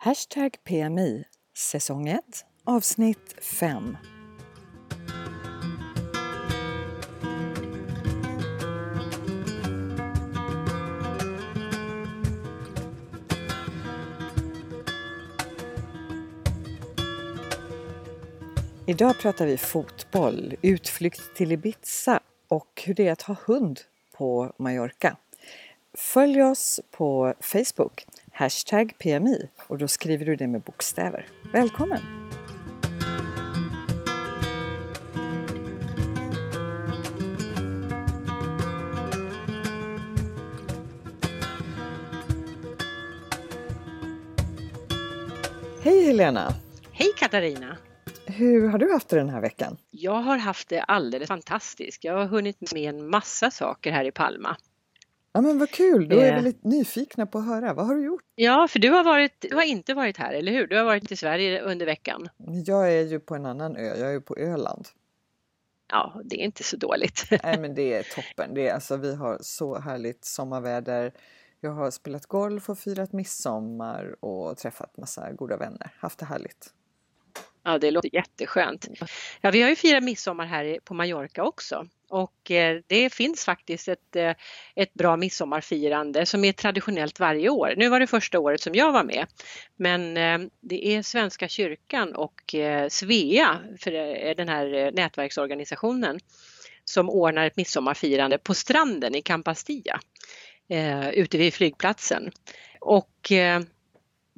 Hashtag PMI säsong 1 avsnitt 5 Idag pratar vi fotboll, utflykt till Ibiza och hur det är att ha hund på Mallorca. Följ oss på Facebook, hashtag PMI och då skriver du det med bokstäver. Välkommen! Hej Helena! Hej Katarina! Hur har du haft det den här veckan? Jag har haft det alldeles fantastiskt. Jag har hunnit med en massa saker här i Palma. Ja men vad kul, då är vi lite nyfikna på att höra. Vad har du gjort? Ja, för du har, varit, du har inte varit här, eller hur? Du har varit i Sverige under veckan. Jag är ju på en annan ö, jag är ju på Öland. Ja, det är inte så dåligt. Nej men det är toppen. Det är, alltså, vi har så härligt sommarväder. Jag har spelat golf och firat midsommar och träffat massa goda vänner. Haft det härligt. Ja, det låter jätteskönt. Ja, vi har ju firat midsommar här på Mallorca också och eh, det finns faktiskt ett, eh, ett bra midsommarfirande som är traditionellt varje år. Nu var det första året som jag var med men eh, det är Svenska kyrkan och eh, Svea, för den här eh, nätverksorganisationen, som ordnar ett midsommarfirande på stranden i Campastia, eh, ute vid flygplatsen. Och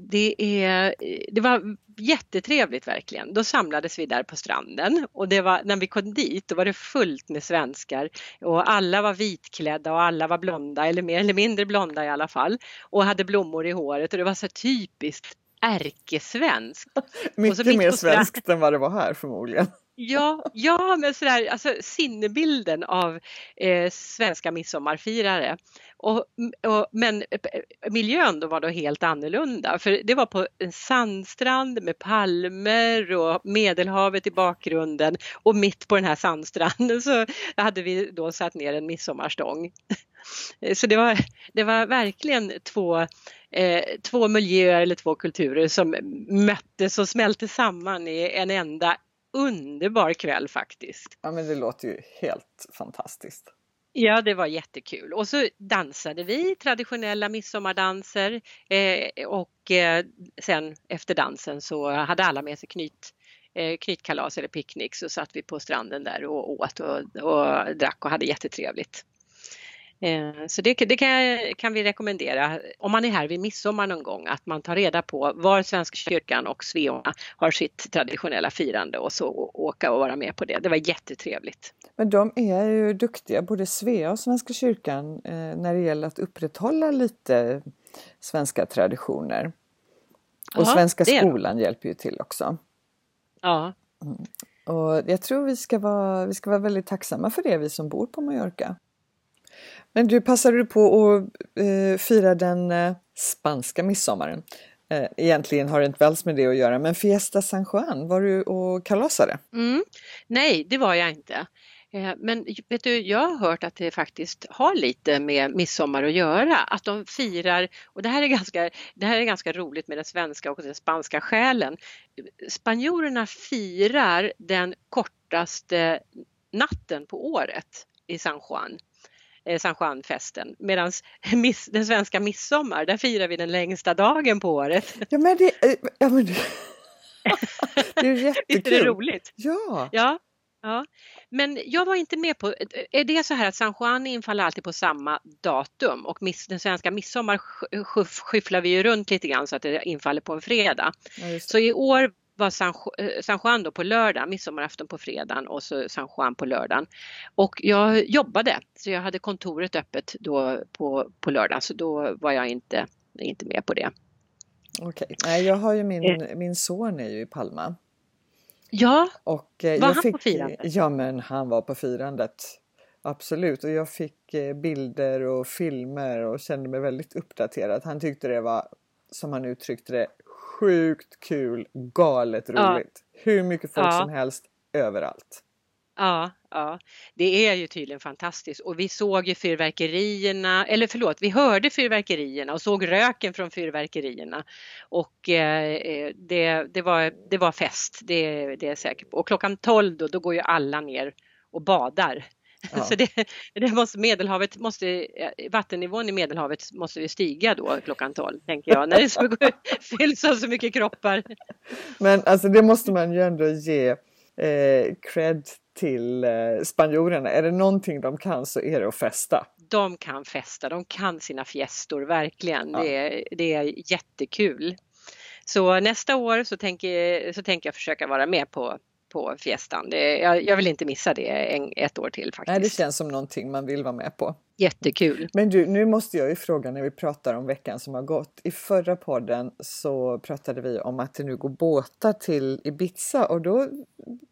det, är, det var jättetrevligt verkligen. Då samlades vi där på stranden och det var, när vi kom dit då var det fullt med svenskar och alla var vitklädda och alla var blonda eller mer eller mindre blonda i alla fall och hade blommor i håret och det var så typiskt ärkesvenskt. Mycket mer svenskt än vad det var här förmodligen. Ja, ja men sådär, alltså sinnebilden av eh, svenska midsommarfirare. Och, och, men eh, miljön då var då helt annorlunda för det var på en sandstrand med palmer och Medelhavet i bakgrunden och mitt på den här sandstranden så hade vi då satt ner en midsommarstång. Eh, så det var, det var verkligen två, eh, två miljöer eller två kulturer som möttes och smälte samman i en enda underbar kväll faktiskt. Ja men det låter ju helt fantastiskt. Ja, det var jättekul. Och så dansade vi traditionella midsommardanser eh, och eh, sen efter dansen så hade alla med sig knyt, eh, knytkalas eller picknick så satt vi på stranden där och åt och, och drack och hade jättetrevligt. Eh, så det, det kan, kan, vi rekommendera om man är här vid midsommar någon gång att man tar reda på var Svenska kyrkan och Sveorna har sitt traditionella firande och så åka och vara med på det. Det var jättetrevligt. Men de är ju duktiga, både Svea och Svenska kyrkan, eh, när det gäller att upprätthålla lite svenska traditioner. Och ja, Svenska skolan hjälper ju till också. Ja. Mm. Och jag tror vi ska, vara, vi ska vara väldigt tacksamma för det, vi som bor på Mallorca. Men du, passade du på att eh, fira den eh, spanska midsommaren? Eh, egentligen har det inte alls med det att göra, men Fiesta San Juan, var du och kalasade? Mm. Nej, det var jag inte. Eh, men vet du, jag har hört att det faktiskt har lite med midsommar att göra, att de firar, och det här är ganska, det här är ganska roligt med den svenska och den spanska själen. Spanjorerna firar den kortaste natten på året i San Juan eh, San Juan-festen. Medan den svenska midsommar, där firar vi den längsta dagen på året. Ja men det, eh, ja, men det, det är jättekul. Visst är det roligt? Ja. ja. Ja, men jag var inte med på, är det så här att San Juan infaller alltid på samma datum och miss, den svenska midsommar skyfflar vi ju runt lite grann så att det infaller på en fredag. Ja, så i år var San, eh, San Juan då på lördag, midsommarafton på fredagen och så San Juan på lördagen. Och jag jobbade så jag hade kontoret öppet då på, på lördagen så då var jag inte, inte med på det. Okej, okay. jag har ju min, eh. min son är ju i Palma. Ja, och, eh, var jag han fick, på firandet? Ja men han var på firandet. Absolut och jag fick bilder och filmer och kände mig väldigt uppdaterad. Han tyckte det var som han uttryckte det sjukt kul, galet roligt. Ja. Hur mycket folk ja. som helst överallt. Ja, ja, det är ju tydligen fantastiskt och vi såg ju fyrverkerierna, eller förlåt, vi hörde fyrverkerierna och såg röken från fyrverkerierna och eh, det, det, var, det var fest, det, det är jag säker på. Och klockan 12 då, då går ju alla ner och badar. Ja. Så det, det, måste, Medelhavet måste, vattennivån i Medelhavet måste ju stiga då klockan 12, tänker jag, när det så fylls av så mycket kroppar. Men alltså det måste man ju ändå ge eh, cred till eh, spanjorerna. Är det någonting de kan så är det att festa. De kan festa, de kan sina fiestor, verkligen. Ja. Det, är, det är jättekul. Så nästa år så tänker, så tänker jag försöka vara med på på Fiestan. Det, jag, jag, vill inte missa det en, ett år till faktiskt. Nej, det känns som någonting man vill vara med på. Jättekul! Men du, nu måste jag ju fråga när vi pratar om veckan som har gått. I förra podden så pratade vi om att det nu går båtar till Ibiza och då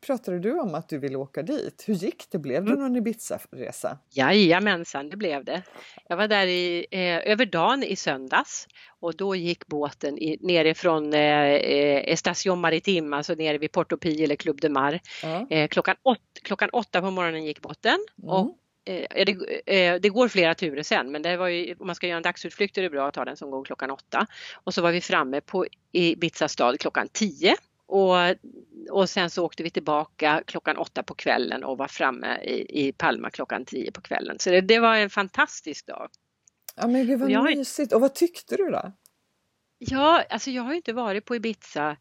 pratade du om att du vill åka dit. Hur gick det? Blev det mm. någon Ibiza-resa? Jajamensan, det blev det. Jag var där i, eh, över dagen i söndags och då gick båten i, nerifrån eh, eh Estación Maritim, alltså nere vid Porto Pi eller Club de Mar. Mm. Eh, klockan, åt, klockan åtta på morgonen gick båten mm. och Eh, det, eh, det, går flera turer sen men det var ju, om man ska göra en dagsutflykt är det bra att ta den som går klockan åtta. Och så var vi framme på Ibiza stad klockan tio och, och sen så åkte vi tillbaka klockan åtta på kvällen och var framme i, i Palma klockan tio på kvällen. Så det, det var en fantastisk dag. Ja men gud vad jag, mysigt! Och vad tyckte du då? Ja, alltså jag har inte varit på Ibiza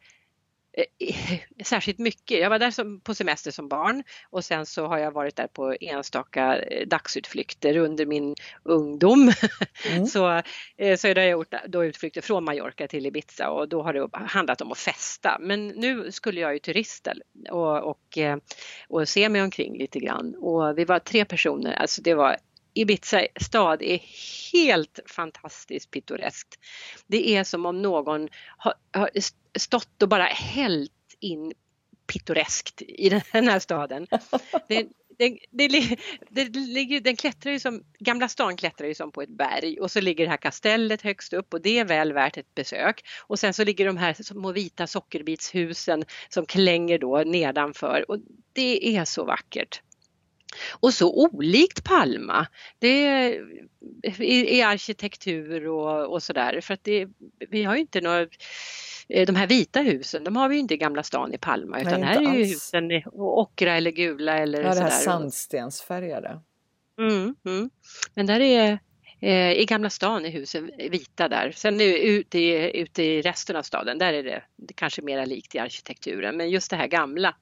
särskilt mycket. Jag var där som, på semester som barn och sen så har jag varit där på enstaka eh, dagsutflykter under min ungdom. Mm. så eh, så har jag gjort då utflykter från Mallorca till Ibiza och då har det handlat om att festa. Men nu skulle jag ju turista och, och, och se mig omkring lite grann och vi var tre personer, alltså det var Ibiza stad är helt fantastiskt pittoreskt. Det är som om någon har, har stått och bara hällt in pittoreskt i den här staden. Det, det, det, det, ligger, den klättrar ju som, Gamla stan klättrar ju som på ett berg och så ligger det här kastellet högst upp och det är väl värt ett besök. Och sen så ligger de här små vita sockerbitshusen som klänger då nedanför och det är så vackert. Och så olikt Palma. Det är i, arkitektur och, och sådär för att det, vi har ju inte några de här vita husen, de har vi inte i Gamla stan i Palma utan Nej, här är ju husen ockra eller gula eller ja, sådär. det här sandstensfärgade. Mm, mm. Men där är eh, i Gamla stan är husen vita där. Sen ute i, ute i resten av staden, där är det, det kanske mera likt i arkitekturen. Men just det här gamla.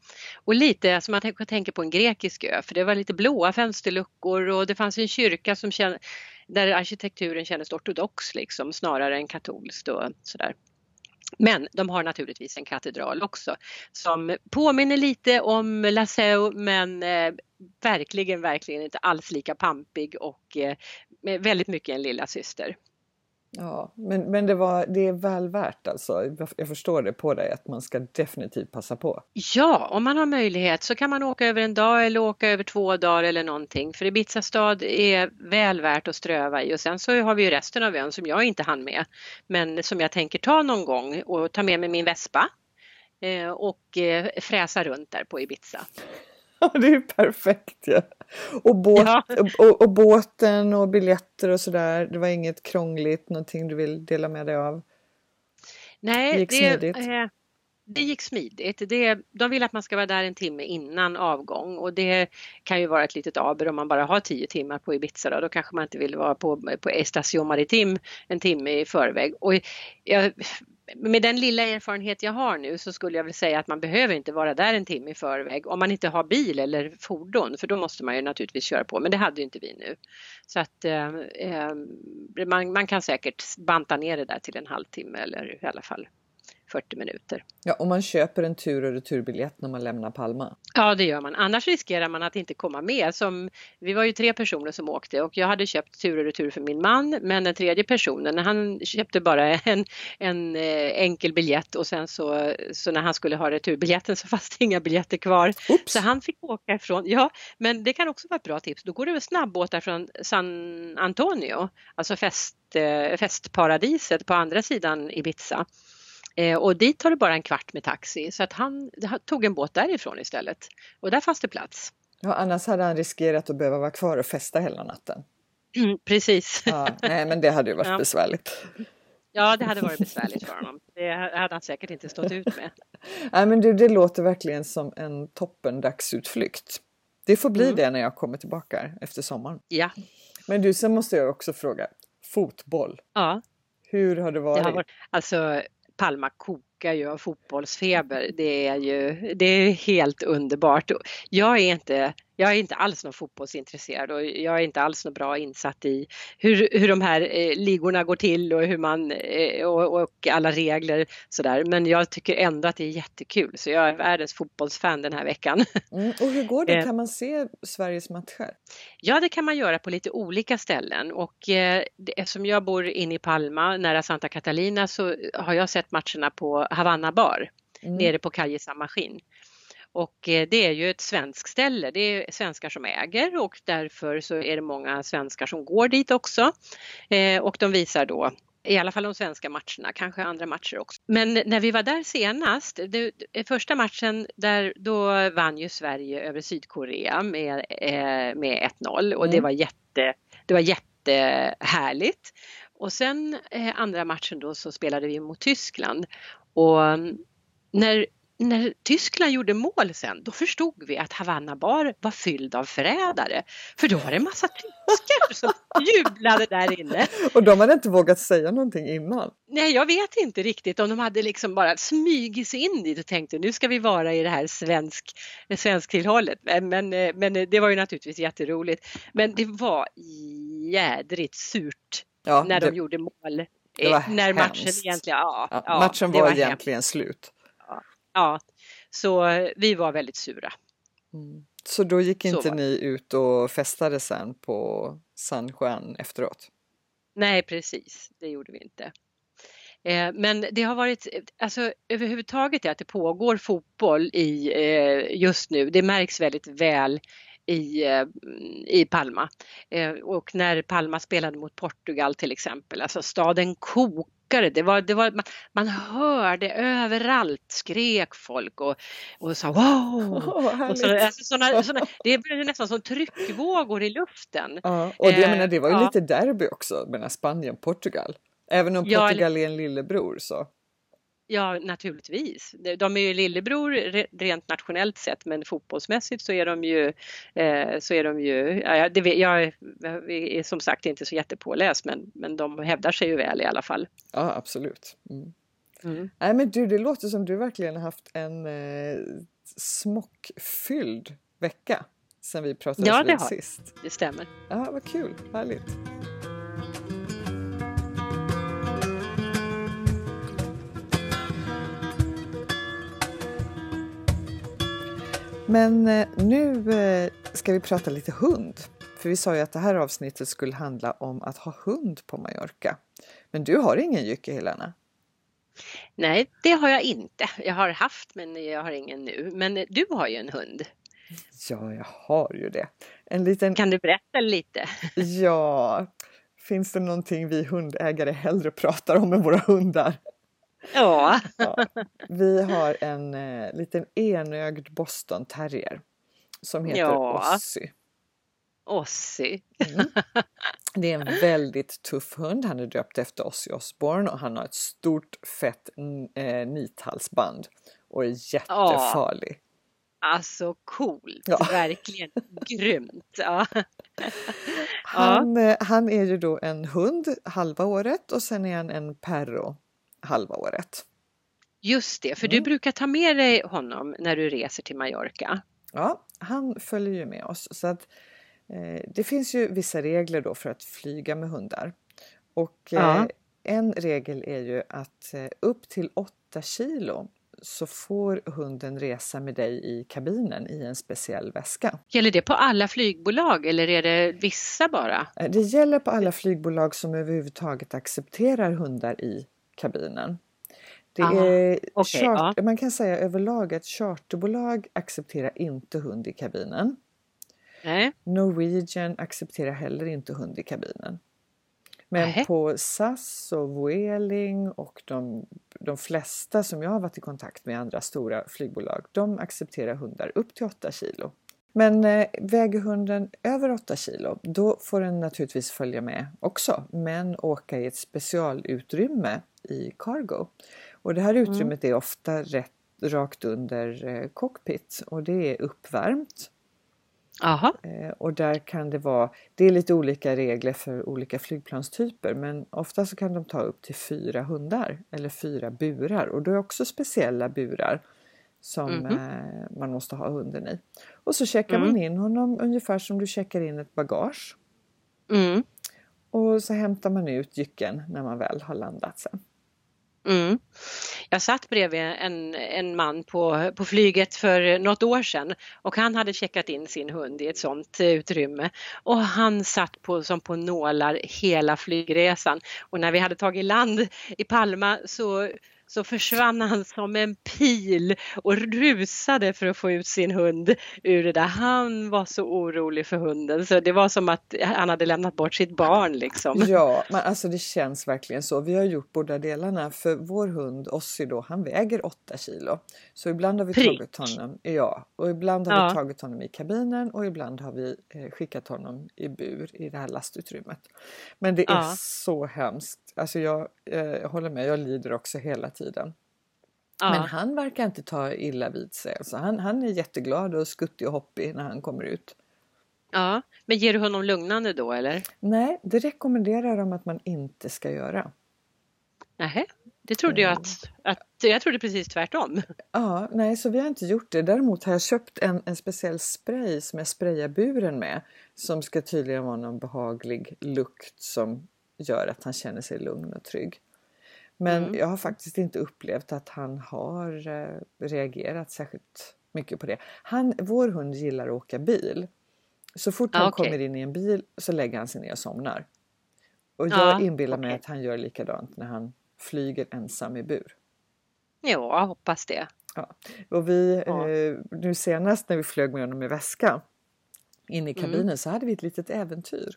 Och lite som man tänker på en grekisk ö, för det var lite blåa fönsterluckor och det fanns en kyrka som kände, där arkitekturen kändes ortodox liksom snarare än katolskt och sådär. Men de har naturligtvis en katedral också som påminner lite om Laseu men eh, verkligen, verkligen inte alls lika pampig och eh, väldigt mycket en lilla syster. Ja, men, men det, var, det är väl värt alltså. Jag förstår det på dig att man ska definitivt passa på. Ja, om man har möjlighet så kan man åka över en dag eller åka över två dagar eller någonting. För Ibiza stad är väl värt att ströva i och sen så har vi ju resten av ön som jag inte hann med. Men som jag tänker ta någon gång och ta med mig min vespa eh, och eh, fräsa runt där på Ibiza det är perfekt ja. Och, båt, ja. och, och, båten och biljetter och sådär. Det var inget krångligt, någonting du vill dela med dig av? Nej, det gick det, smidigt. Eh, det gick smidigt. Det, de vill att man ska vara där en timme innan avgång och det kan ju vara ett litet aber om man bara har tio timmar på Ibiza. Då, då kanske man inte vill vara på, på Estación Maritim en timme i förväg. Och jag, med den lilla erfarenhet jag har nu så skulle jag väl säga att man behöver inte vara där en timme i förväg. Om man inte har bil eller fordon för då måste man ju naturligtvis köra på. Men det hade ju inte vi nu. Så att eh, eh man, man kan säkert banta ner det där till en halvtimme eller i alla fall. 40 minuter. Ja, om man köper en tur och returbiljett när man lämnar Palma. Ja, det gör man. Annars riskerar man att inte komma med. Som, vi var ju tre personer som åkte och jag hade köpt tur och retur för min man. Men den tredje personen, han köpte bara en, en eh, enkel biljett och sen så, så när han skulle ha returbiljetten så fanns det inga biljetter kvar. Oops. Så han fick åka ifrån. Ja, men det kan också vara ett bra tips. Då går det snabbåtar från San Antonio, alltså fest, eh, festparadiset på andra sidan Ibiza. Eh, och dit tar det bara en kvart med taxi så att han, han tog en båt därifrån istället och där fanns det plats. Ja, annars hade han riskerat att behöva vara kvar och festa hela natten. Mm, precis. Ja, nej, men det hade ju varit Ja. besvärligt. Ja, det hade varit besvärligt för honom. Det hade han säkert inte stått ut med. Nej, men du, det låter verkligen som en toppen dagsutflykt. Det får bli Mm. det när jag kommer tillbaka efter sommaren. Ja, Men du, sen måste jag också fråga. Fotboll, ja hur har det det varit? har varit. Alltså, Palma kokar ju av fotbollsfeber. Det är ju det är helt underbart. Jag är inte jag är inte alls någon fotbollsintresserad och jag är inte alls något bra insatt i hur, hur de här eh, ligorna går till och hur man eh, och, och alla regler sådär. Men jag tycker ändå att det är jättekul så jag är världens fotbollsfan den här veckan. Mm, och hur går det? Eh. Kan man se Sveriges matcher? Ja, det kan man göra på lite olika ställen och eh, eftersom jag bor inne i Palma nära Santa Catalina så har jag sett matcherna på Havanna bar Mm. nere på Calle San Maskin. Och eh, det är ju ett svenskt ställe, det är svenskar som äger och därför så är det många svenskar som går dit också. Eh, och de visar då i alla fall de svenska matcherna, kanske andra matcher också. Men när vi var där senast, det, det- första matchen där då vann ju Sverige över Sydkorea med, eh, med 1-0 och det Mm. var jätte, det var jättehärligt. Och sen eh, andra matchen då så spelade vi mot Tyskland och mm, när, när Tyskland gjorde mål sen då förstod vi att Havanna bar var fylld av förrädare. För då var det en massa tyskar som jublade där inne. Och de hade inte vågat säga någonting innan. Nej, jag vet inte riktigt om de hade liksom bara smugit sig in dit och tänkte nu ska vi vara i det här svensk, svensk tillhållet. Men, men, men det var ju naturligtvis jätteroligt. Men det var jädrigt surt Ja, när det, de gjorde mål. var Eh, när matchen hemskt. egentligen, ja, ja, matchen var, hemskt. egentligen slut. Ja, så vi var väldigt sura. Mm. Så då gick inte ni ut och festade sen på San Juan efteråt? Nej, precis, det gjorde vi inte. Eh, Men det har varit, alltså överhuvudtaget det att det pågår fotboll i eh, just nu, det märks väldigt väl i, eh, i Palma. Eh, Och när Palma spelade mot Portugal till exempel, alltså staden kokade. Det var, det var, man, man hörde överallt skrek folk och, och sa wow! Vad Och så, alltså, såna, såna, det blev nästan som tryckvågor i luften. Ja, och det, Eh, menar, det var ju ja. lite derby också mellan Spanien och Portugal. Även om Ja, Portugal är en lillebror så. Ja, naturligtvis. De- är ju lillebror re- rent nationellt sett, men fotbollsmässigt så är de ju, eh, så är de ju, ja, ja, det, jag är som sagt inte så jättepåläst, men, men de hävdar sig ju väl i alla fall. Ja, absolut. Mm. Mm. Nej, men du, det låter som du verkligen har haft en eh, smockfylld vecka sen vi pratades Ja, det vid har- sist. Det stämmer. Ja, vad kul, härligt. Men eh, nu eh, ska vi prata lite hund. För vi sa ju att det här avsnittet skulle handla om att ha hund på Mallorca. Men du har ingen Jycke Helena? Nej, det har jag inte. Jag har haft, men jag har ingen nu. Men du har ju en hund. Ja, jag har ju det. En liten Kan du berätta lite? Ja, finns det någonting vi hundägare hellre pratar om än våra hundar? Ja, Ja. Vi har en eh, liten enögd boston terrier som heter Ja. Ossie. Ossi. Det är en väldigt tuff hund. Han är döpt efter Ozzy Osbourne och han har ett stort fett eh, nithalsband och är jättefarlig. Alltså coolt, Ja. verkligen grymt. Ja. Han, eh, han är ju då en hund halva året och sen är han en perro halva året. Just det, för du Mm. brukar ta med dig honom när du reser till Mallorca. Ja, han följer ju med oss. Så att, eh, det finns ju vissa regler då för att flyga med hundar. Och eh, Ja. en regel är ju att eh, upp till 8 kilo så får hunden resa med dig i kabinen i en speciell väska. Gäller det på alla flygbolag eller är det vissa bara? Eh, Det gäller på alla flygbolag som överhuvudtaget accepterar hundar i kabinen. Det Ah, är okej, chart- Man kan säga överlag att charterbolag accepterar inte hund i kabinen. Nej. Norwegian accepterar heller inte hund i kabinen. Men Nähä. på SAS och Vueling och de, de flesta som jag har varit i kontakt med, andra stora flygbolag, de accepterar hundar upp till 8 kilo. Men eh, väger hunden över 8 kilo, då får den naturligtvis följa med också, men åka i ett specialutrymme i cargo. Och det här utrymmet är ofta rätt, rakt under eh, cockpit och det är uppvärmt. Aha. Eh, och där kan det vara, det är lite olika regler för olika flygplanstyper men ofta så kan de ta upp till fyra hundar eller fyra burar och då är också speciella burar som Mhm. eh, man måste ha hunden i. Och så checkar Mm. man in honom ungefär som du checkar in ett bagage. Mm. Och så hämtar man ut jycken när man väl har landat sen. Mm. Jag satt bredvid en, en man på, på flyget för något år sedan och han hade checkat in sin hund i ett sånt utrymme och han satt på, som på nålar hela flygresan och när vi hade tagit land i Palma så så försvann han som en pil och rusade för att få ut sin hund ur det där. Han var så orolig för hunden så det var som att han hade lämnat bort sitt barn liksom. Ja, men alltså det känns verkligen så. Vi har gjort båda delarna för vår hund Ossi då, han väger 8 kilo. Så ibland har vi Prick. tagit honom, ja, och ibland har Ja. vi tagit honom i kabinen och ibland har vi eh, skickat honom i bur i det här lastutrymmet. Men det är Ja. så hemskt. Alltså jag eh, håller med, jag lider också hela tiden. Ja. Men han verkar inte ta illa vid sig. Alltså han, han är jätteglad och skuttig och hoppig när han kommer ut. Ja, men ger du honom lugnande då eller? Nej, det rekommenderar de att man inte ska göra. Nej, det trodde jag att, att jag trodde precis tvärtom. Ja, nej, så vi har inte gjort det. Däremot har jag köpt en, en speciell spray som jag sprayar buren med. Som ska tydligen vara någon behaglig lukt som gör att han känner sig lugn och trygg. Men Mm. jag har faktiskt inte upplevt att han har eh, reagerat särskilt mycket på det. Han, vår hund gillar att åka bil. Så fort Ja, han okej. kommer in i en bil så lägger han sig ner och somnar. Och jag Ja, inbillar mig okej. att han gör likadant när han flyger ensam i bur. Ja, jag hoppas det. Ja. Och vi, Ja. eh, nu senast när vi flög med honom i väska in i Mm. kabinen så hade vi ett litet äventyr.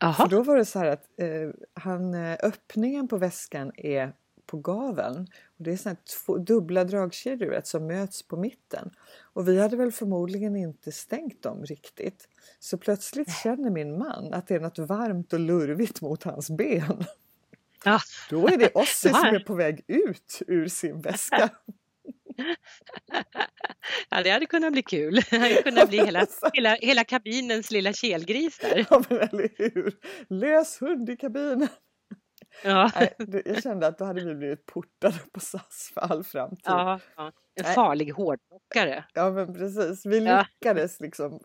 För Jaha, då var det så här att eh, han, eh, öppningen på väskan är på gaveln. Och det är såna två, dubbla dragkedjor vet, som möts på mitten. Och vi hade väl förmodligen inte stängt dem riktigt. Så plötsligt känner min man att det är något varmt och lurvigt mot hans ben. ja. Då är det Ossi som är på väg ut ur sin väska. ja, det hade kunnat bli kul. Det hade kunnat bli hela, hela, hela kabinens lilla kelgris där. Ja men eller hur! Lös hund i kabinen! Ja, Nej, jag kände att då hade vi blivit portade på SAS för all framtid. ja, ja. en farlig hårdrockare. Ja men precis, vi Ja. lyckades liksom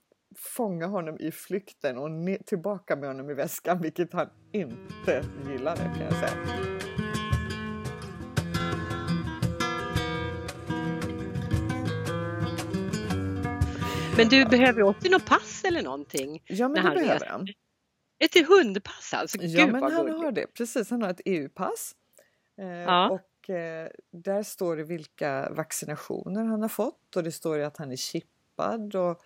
fånga honom i flykten och tillbaka med honom i väskan vilket han inte gillade kan jag säga. Men du behöver också något pass eller någonting? Ja men han det behöver reser. han. Ett hundpass alltså? Ja Gud men vad han gulligt. har det, precis han har ett EU-pass. Eh, Ja. Och eh, där står det vilka vaccinationer han har fått och det står ju att han är chippad och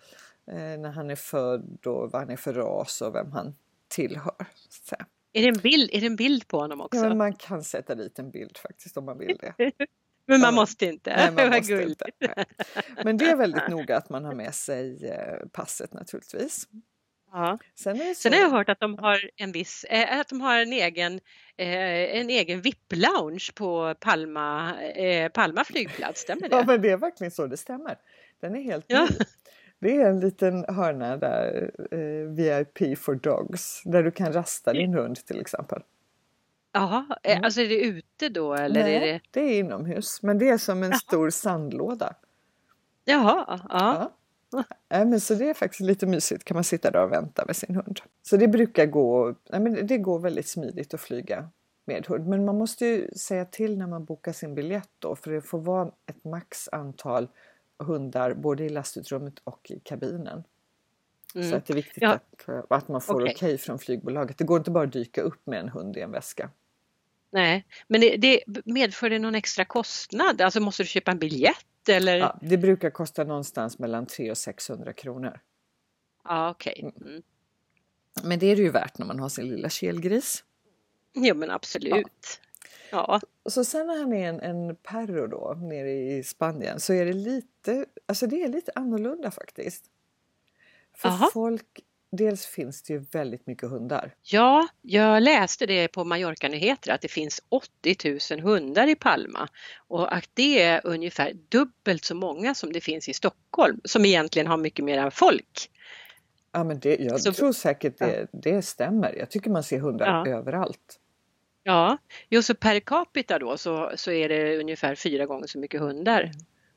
eh, när han är född och vad han är för ras och vem han tillhör. Så. Är det en bild, är det en bild på honom också? Ja, men men, man kan sätta dit en bild faktiskt om man vill det. man Ja. måste inte. Nej, man måste inte. Men det är väldigt noga att man har med sig eh, passet naturligtvis. Ja. Sen är så, Sen har jag hört att de har en viss, eh, att de har en egen, eh, en egen VIP-lounge på Palma, eh, Palma flygplats, stämmer det? Ja men det är verkligen så det stämmer. Den är helt Ja. ny. Det är en liten hörna där, eh, VIP for dogs, där du kan rasta din hund till exempel. Jaha, eh, alltså är det ute då eller Nej, är det? det är inomhus, men det är som en Jaha. stor sandlåda. Jaha, ja. Ja. Nej, men så det är faktiskt lite mysigt, kan man sitta där och vänta med sin hund. Så det brukar gå, nej, men det går väldigt smidigt att flyga med hund. Men man måste ju säga till när man bokar sin biljett då, för det får vara ett max antal hundar både i lastutrymmet och i kabinen. Så Mm. att det är viktigt Ja. att, att man får okej Okej. från flygbolaget. Det går inte bara att dyka upp med en hund i en väska. Nej, men det, det medför det någon extra kostnad? Alltså måste du köpa en biljett eller? Ja, det brukar kosta någonstans mellan 300 och 600 kronor. Ja, okej. Mm. Men det är det ju värt när man har sin lilla kelgris. Jo men absolut. Ja. Och så sen när han är en, en perro då nere i Spanien så är det lite, alltså det är lite annorlunda faktiskt. För Aha. folk, dels finns det ju väldigt mycket hundar. Ja, jag läste det på Mallorca Nyheter att det finns 80 000 hundar i Palma och att det är ungefär dubbelt så många som det finns i Stockholm som egentligen har mycket mer folk. Ja, men det, jag Så- tror säkert det, det stämmer. Jag tycker man ser hundar Ja. överallt. Ja, just så per capita då så, så är det ungefär fyra gånger så mycket hundar.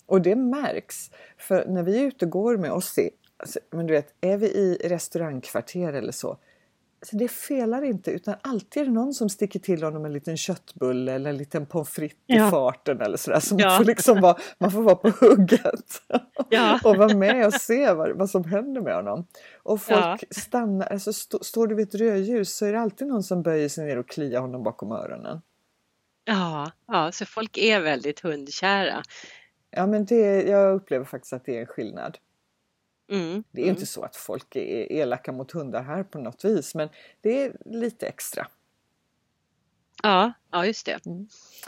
Och det märks. För när vi är ute och går med Ossi, alltså, men du vet, är vi i restaurangkvarter eller så. Så det felar inte utan alltid är det någon som sticker till honom en liten köttbulle eller en liten pommes frites Ja. i farten eller sådär. Så man, Ja. får liksom vara, man får vara på hugget. Ja. och vara med och se vad, vad som händer med honom. Och folk stannar, alltså stå, står du vid ett rödljus så är det alltid någon som böjer sig ner och kliar honom bakom öronen. Ja, ja, så folk är väldigt hundkära. Ja men det, jag upplever faktiskt att det är en skillnad. Mm. Det är inte så att folk är elaka mot hundar här på något vis men det är lite extra. Ja, ja, just det.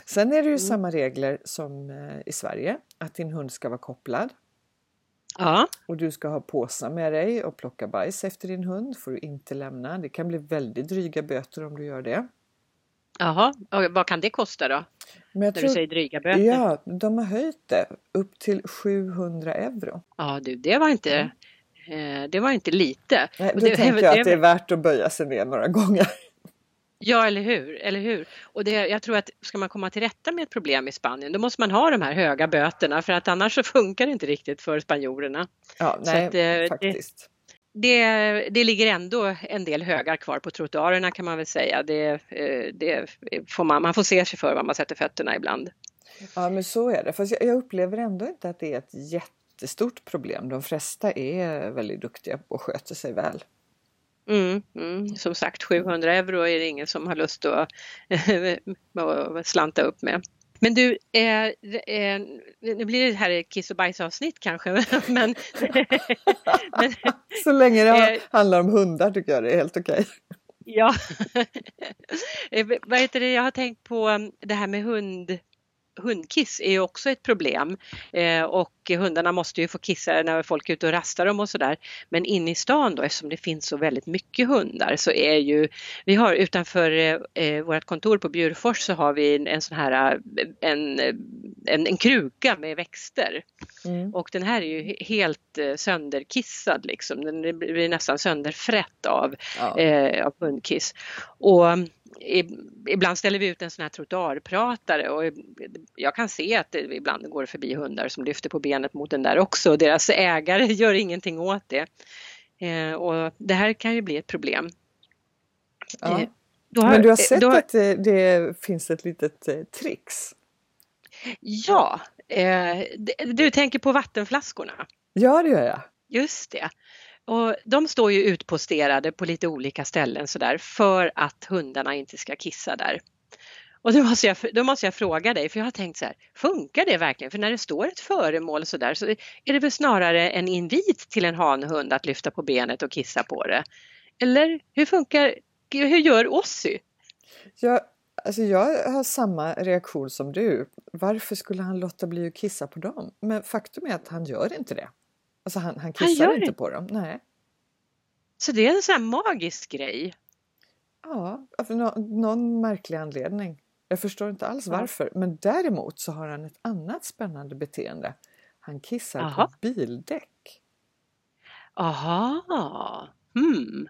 Sen är det Mm. ju samma regler som eh, i Sverige att din hund ska vara kopplad Ja, och du ska ha påsar med dig och plocka bajs efter din hund får du inte lämna. Det kan bli väldigt dryga böter om du gör det. Jaha. Och vad kan det kosta då? Men jag När du säger dryga böter? Ja, de har höjt det upp till 700 euro. Ja, du, det var inte, eh, det var inte lite. Nej, då det- tänker jag det- att det är värt att böja sig ner några gånger. Ja, eller hur? Eller hur? Och det, jag tror att ska man komma till rätta med ett problem i Spanien, då måste man ha de här höga böterna för att annars så funkar det inte riktigt för spanjorerna. Ja, nej, att, eh, faktiskt. Det, det ligger ändå en del högar kvar på trottoarerna kan man väl säga. Det, eh, det får man, man får se sig för var man sätter fötterna ibland. Ja, men så är det. Fast jag, jag upplever ändå inte att det är ett jättestort problem. De flesta är väldigt duktiga och sköter sig väl. Mm, mm. Som sagt 700 euro är det ingen som har lust att, att slanta upp med. Men du, eh, eh, nu blir det här ett kiss och bajsavsnitt kanske, men, men Så länge det Eh. handlar om hundar tycker jag det är helt okej. ja. Eh, Vad heter det, jag har tänkt på um, det här med hund hundkiss är ju också ett problem eh, och hundarna måste ju få kissa när folk är ute och rastar dem och sådär. Men inne i stan då eftersom det finns så väldigt mycket hundar så är ju vi har utanför eh, vårt kontor på Bjurfors så har vi en, en sån här eh, en, en, en kruka med växter Mm. och den här är ju he- helt eh, sönderkissad liksom. Den blir nästan sönderfrätt av Ja. eh, av hundkiss. Och ibland ställer vi ut en sån här trottoarpratare och jag kan se att det ibland går förbi hundar som lyfter på benet mot den där också. Deras ägare gör ingenting åt det. Eh, och det här kan ju bli ett problem. Ja. Eh, har- Men du har eh, sett har- att det, det finns ett litet eh, trix? Ja, eh, du tänker på vattenflaskorna. Ja, det gör jag. Just det. Och de står ju utposterade på lite olika ställen sådär för att hundarna inte ska kissa där. Och då måste, jag, då måste jag fråga dig, för jag har tänkt så här, funkar det verkligen? För när det står ett föremål så där så är det väl snarare en invit till en hanhund att lyfta på benet och kissa på det? Eller hur funkar, hur gör Ossi? Jag, alltså jag har samma reaktion som du. Varför skulle han låta bli att kissa på dem? Men faktum är att han gör inte det. Alltså han, han kissar gör inte inte? på dem. Nej. Så det är en sån här magisk grej. Ja, av nå- någon märklig anledning. Jag förstår inte alls varför. Men däremot så har han ett annat spännande beteende. Han kissar Aha. på bildäck. Aha, hmm.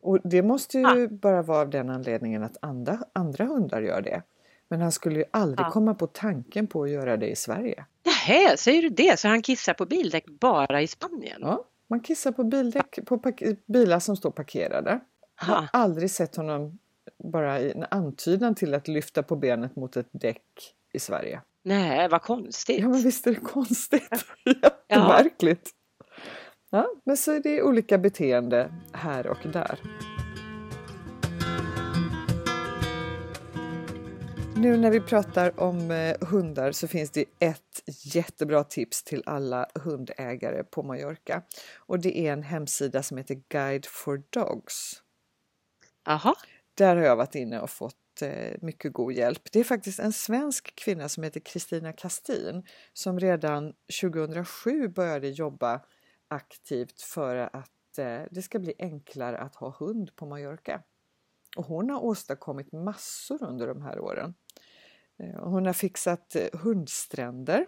Och det måste ju Ah. bara vara av den anledningen att andra, andra hundar gör det. Men han skulle ju aldrig Ja. komma på tanken på att göra det i Sverige. Nähä, säger du det? Så han kissar på bildäck bara i Spanien? Ja, man kissar på bildäck på bilar som står parkerade. Jag har aldrig sett honom bara i en antydan till att lyfta på benet mot ett däck i Sverige. Nej, vad konstigt. Ja men visst är det konstigt? Jättemärkligt. Ja, men så är det olika beteende här och där. Nu när vi pratar om eh, hundar så finns det ett jättebra tips till alla hundägare på Mallorca. Och det är en hemsida som heter Guide for Dogs. Jaha, Där har jag varit inne och fått eh, mycket god hjälp. Det är faktiskt en svensk kvinna som heter Kristina Kastin som redan 2007 började jobba aktivt för att eh, det ska bli enklare att ha hund på Mallorca. Och hon har åstadkommit massor under de här åren. Eh, hon har fixat eh, hundstränder.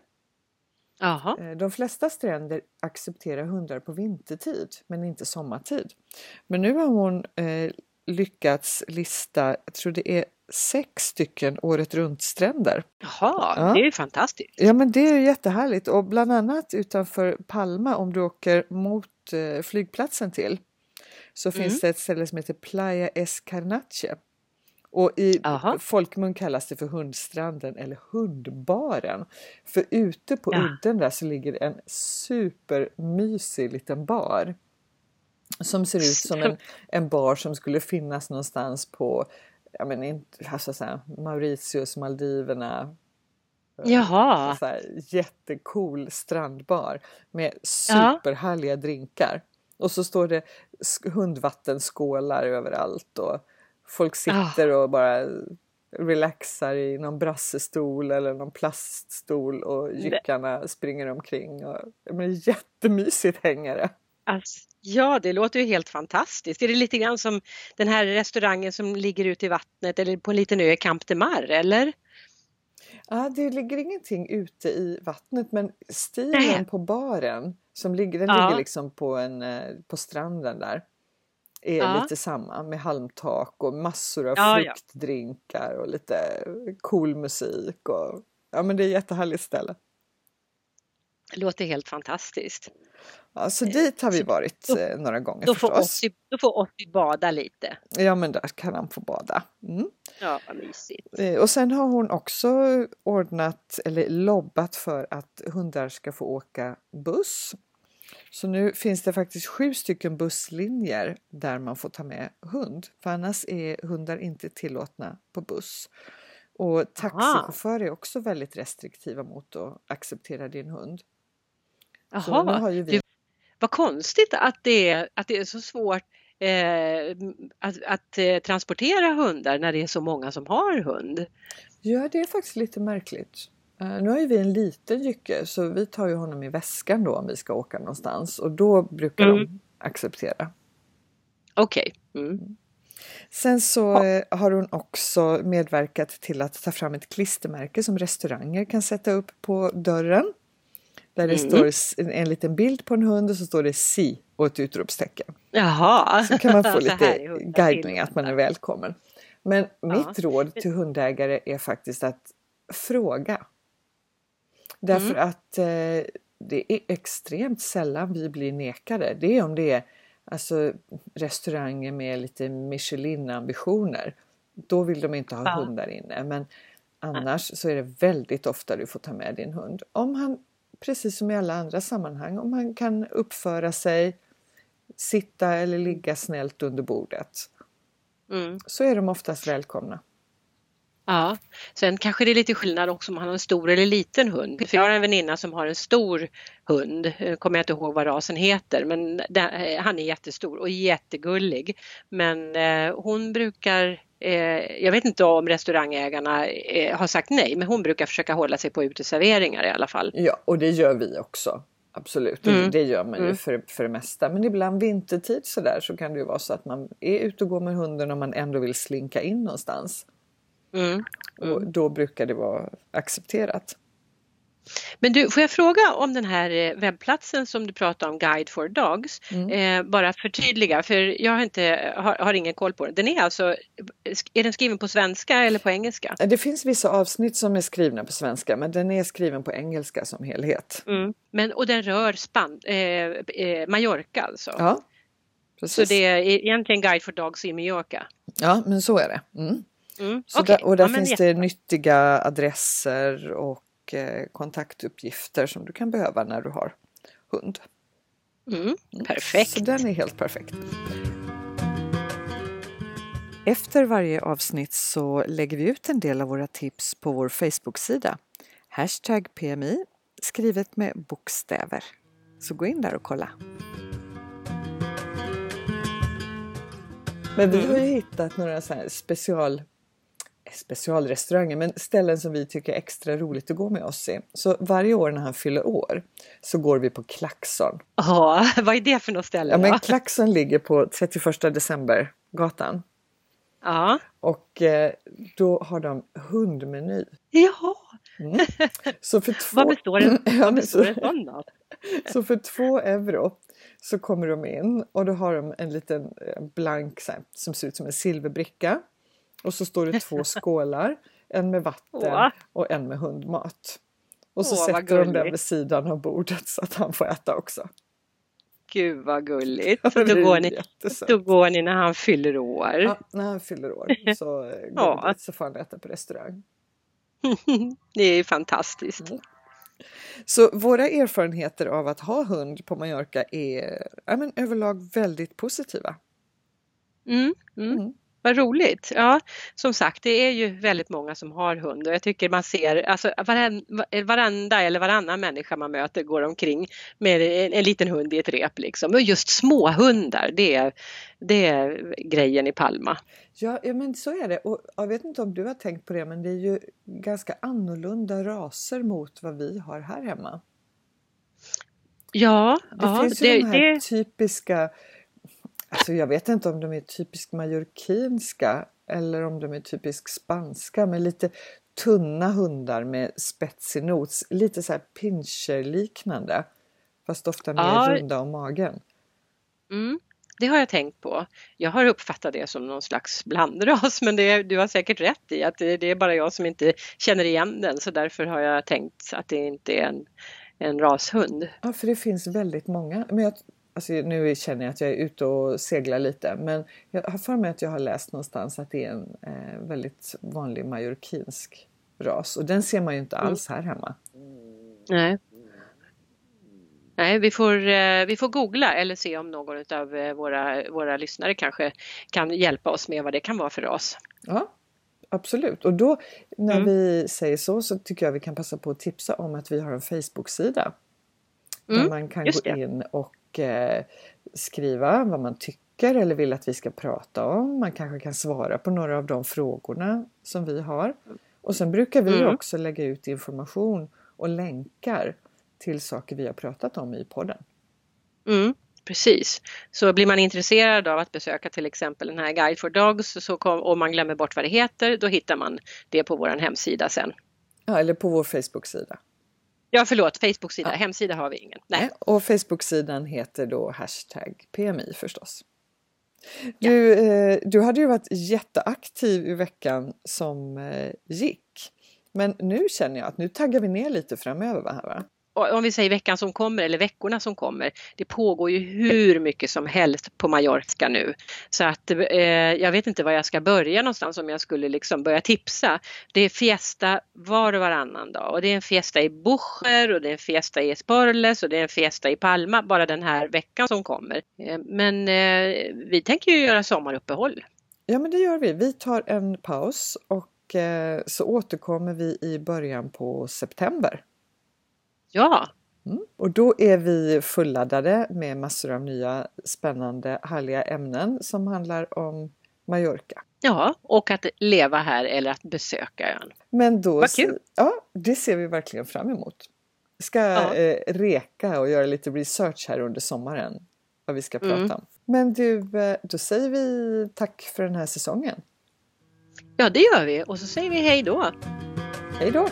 Aha. Eh, De flesta stränder accepterar hundar på vintertid men inte sommartid. Men nu har hon eh, lyckats lista, jag tror det är sex stycken året runt stränder. Jaha, Ja. det är ju fantastiskt. Ja men det är jättehärligt och bland annat utanför Palma om du åker mot eh, flygplatsen till så finns det ett ställe som heter Playa Escarnache. Och i Jaha. folkmun kallas det för hundstranden eller hundbaren. För ute på Ja. udden där så ligger en supermysig liten bar. Som ser ut som en, en bar som skulle finnas någonstans på jag men inte, alltså så här, Mauritius, Maldiverna, Jaha, så här, jättecool strandbar med Ja. superhärliga drinkar. Och så står det sk- hundvattenskålar överallt och folk sitter och bara relaxar i någon brassestol eller någon plaststol och jyckarna springer omkring. Och, men jättemysigt hänger det. alltså, ja det låter ju helt fantastiskt. Är det lite grann som den här restaurangen som ligger ute i vattnet eller på en liten ö i Camp de Mar eller? Ja, det ligger ingenting ute i vattnet men stilen på baren som ligger, den Ja. ligger liksom på, en, eh, på stranden där. Är Ja. lite samma med halmtak och massor av Ja, fruktdrinkar och lite cool musik. Och, ja men det är ett jättehärligt ställe. Låter helt fantastiskt. Ja, så dit har vi varit då- eh, några gånger Då får. Ossi, då får Ossi bada lite. Ja men där kan han få bada. Mm. Ja, vad mysigt. Eh, Och sen har hon också ordnat eller lobbat för att hundar ska få åka buss. Så nu finns det faktiskt sju stycken busslinjer där man får ta med hund. För annars är hundar inte tillåtna på buss. Och taxichaufförer är också väldigt restriktiva mot att acceptera din hund. Jaha, vi vad konstigt att det är, att det är så svårt eh, att, att eh, transportera hundar när det är så många som har hund. Ja, det är faktiskt lite märkligt. Eh, nu har ju vi en liten jycke så vi tar ju honom i väskan då om vi ska åka någonstans och då brukar Mm. de acceptera. Okej. Mm. Sen så eh, har hon också medverkat till att ta fram ett klistermärke som restauranger kan sätta upp på dörren. Där det Mm. står en, en liten bild på en hund och så står det si och ett utropstecken. Jaha. Så kan man få lite guidning att man är välkommen. Men mitt Ja. råd till hundägare är faktiskt att fråga. Därför Mm. att eh, det är extremt sällan vi blir nekade. Det är om det är alltså, restauranger med lite Michelin-ambitioner. Då vill de inte ha Ja. hundar inne. Men annars så är det väldigt ofta du får ta med din hund. Om han, precis som i alla andra sammanhang, om han kan uppföra sig, sitta eller ligga snällt under bordet Mm. så är de oftast välkomna. Ja, sen kanske det är lite skillnad också om man har en stor eller liten hund. För jag har en väninna som har en stor hund, Eh, kommer jag inte ihåg vad rasen heter, men eh, han är jättestor och jättegullig. Men eh, hon brukar, jag vet inte om restaurangägarna har sagt nej, men hon brukar försöka hålla sig på uteserveringar i alla fall. Ja, och det gör vi också. Absolut, Mm. det gör man ju Mm. för, för det mesta. Men ibland vintertid så där så kan det ju vara så att man är ute och går med hunden och man ändå vill slinka in någonstans. Mm. Och då brukar det vara accepterat. Men du, får jag fråga om den här eh, webbplatsen som du pratade om, Guide for Dogs, eh, bara förtydliga för jag har, inte, har, har ingen koll på den. Den är alltså, är den skriven på svenska eller på engelska? Det finns vissa avsnitt som är skrivna på svenska men den är skriven på engelska som helhet. Mm. Men, och den rör span, eh, eh, Mallorca alltså? Ja, precis. Så det är egentligen Guide for Dogs i Mallorca? Ja, men så är det. Mm. Mm. Okej. där, och där Ja, finns det nyttiga adresser och eh, kontaktuppgifter som du kan behöva när du har hund. Mm. Perfekt. Så den är helt perfekt. Efter varje avsnitt så lägger vi ut en del av våra tips på vår Facebook-sida. Hashtag PMI skrivet med bokstäver. Så gå in där och kolla. Men vi har ju hittat några så special specialrestauranger, men ställen som vi tycker är extra roligt att gå med oss i. Så varje år när han fyller år så går vi på Klaxon. Ja, vad är det för något ställe? Ja, men Klaxon ligger på 31 december gatan. Ja. Och eh, då har de hundmeny. Jaha! Mm. Så för två... vad består en, Ja, vad men består så- en sån av? Så för två euro så kommer de in och då har de en liten eh, blank här, som ser ut som en silverbricka. Och så står det två skålar, en med vatten och en med hundmat. Och så Åh, sätter de den vid sidan av bordet så att han får äta också. Gud vad gulligt! Ja, då, går ni, då går ni när han fyller år. Ja, när han fyller år så, eh, går Ja. vi dit, så får han äta på restaurang. det är fantastiskt. Mm. Så våra erfarenheter av att ha hund på Mallorca är ja, men överlag väldigt positiva. Mm, mm. Vad roligt! Ja, som sagt, det är ju väldigt många som har hund och jag tycker man ser, alltså varen, varenda eller varannan människa man möter går omkring med en, en liten hund i ett rep liksom. Och just småhundar, det är, det är grejen i Palma. Ja, ja, men så är det. Och jag vet inte om du har tänkt på det, men det är ju ganska annorlunda raser mot vad vi har här hemma. Ja, Det ja, finns ju det, de här det, typiska, alltså jag vet inte om de är typiskt mallorquinska eller om de är typiskt spanska med lite tunna hundar med spetsig nos, lite så här pinscher-liknande. Fast ofta mer Ja. runda om magen. mm, det har jag tänkt på. Jag har uppfattat det som någon slags blandras men det, du har säkert rätt i att det, det är bara jag som inte känner igen den så därför har jag tänkt att det inte är en, en rashund. Ja, för det finns väldigt många. Men jag, alltså nu känner jag att jag är ute och seglar lite, men jag har för mig att jag har läst någonstans att det är en eh, väldigt vanlig mallorquinsk ras och den ser man ju inte alls här hemma. Nej. Nej, vi får, eh, vi får googla eller se om någon av våra, våra lyssnare kanske kan hjälpa oss med vad det kan vara för ras. Ja, absolut. Och då när Mm. vi säger så så tycker jag vi kan passa på att tipsa om att vi har en Facebook-sida. Där Mm, man kan gå in och eh, skriva vad man tycker eller vill att vi ska prata om. Man kanske kan svara på några av de frågorna som vi har. Och sen brukar vi Mm. också lägga ut information och länkar till saker vi har pratat om i podden. Mm, precis. Så blir man intresserad av att besöka till exempel den här Guide for Dogs så kom, och man glömmer bort vad det heter, då hittar man det på vår hemsida sen. Ja, eller på vår Facebook-sida. Ja, förlåt, Facebook-sida. Ja. Hemsida har vi ingen. Nej. Och Facebook-sidan heter då hashtag PMI förstås. Du, eh, du hade ju varit jätteaktiv i veckan som eh, gick. Men nu känner jag att nu taggar vi ner lite framöver va? Om vi säger veckan som kommer eller veckorna som kommer. Det pågår ju hur mycket som helst på Mallorca nu. Så att eh, jag vet inte var jag ska börja någonstans om jag skulle liksom börja tipsa. Det är fiesta var och varannan dag och det är en fiesta i Bucher och det är en fiesta i Esporles och det är en fiesta i Palma bara den här veckan som kommer. Eh, men eh, vi tänker ju göra sommaruppehåll. Ja men det gör vi. Vi tar en paus och eh, så återkommer vi i början på september. Ja, Mm. Och då är vi fulladdade med massor av nya spännande härliga ämnen som handlar om Mallorca. ja, och att leva här eller att besöka ön. Men då, Vad kul. Ja, det ser vi verkligen fram emot. Ska Ja. eh, reka och göra lite research här under sommaren vad vi ska prata Mm. om. Men du, eh, då säger vi tack för den här säsongen. Ja, det gör vi och så säger vi hej då. Hej då!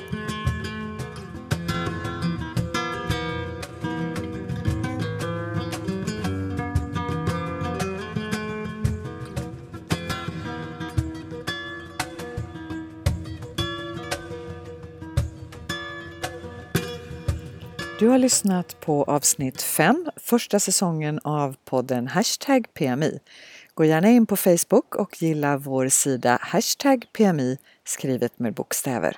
Du har lyssnat på avsnitt 5, första säsongen av podden Hashtag PMI. Gå gärna in på Facebook och gilla vår sida Hashtag PMI skrivet med bokstäver.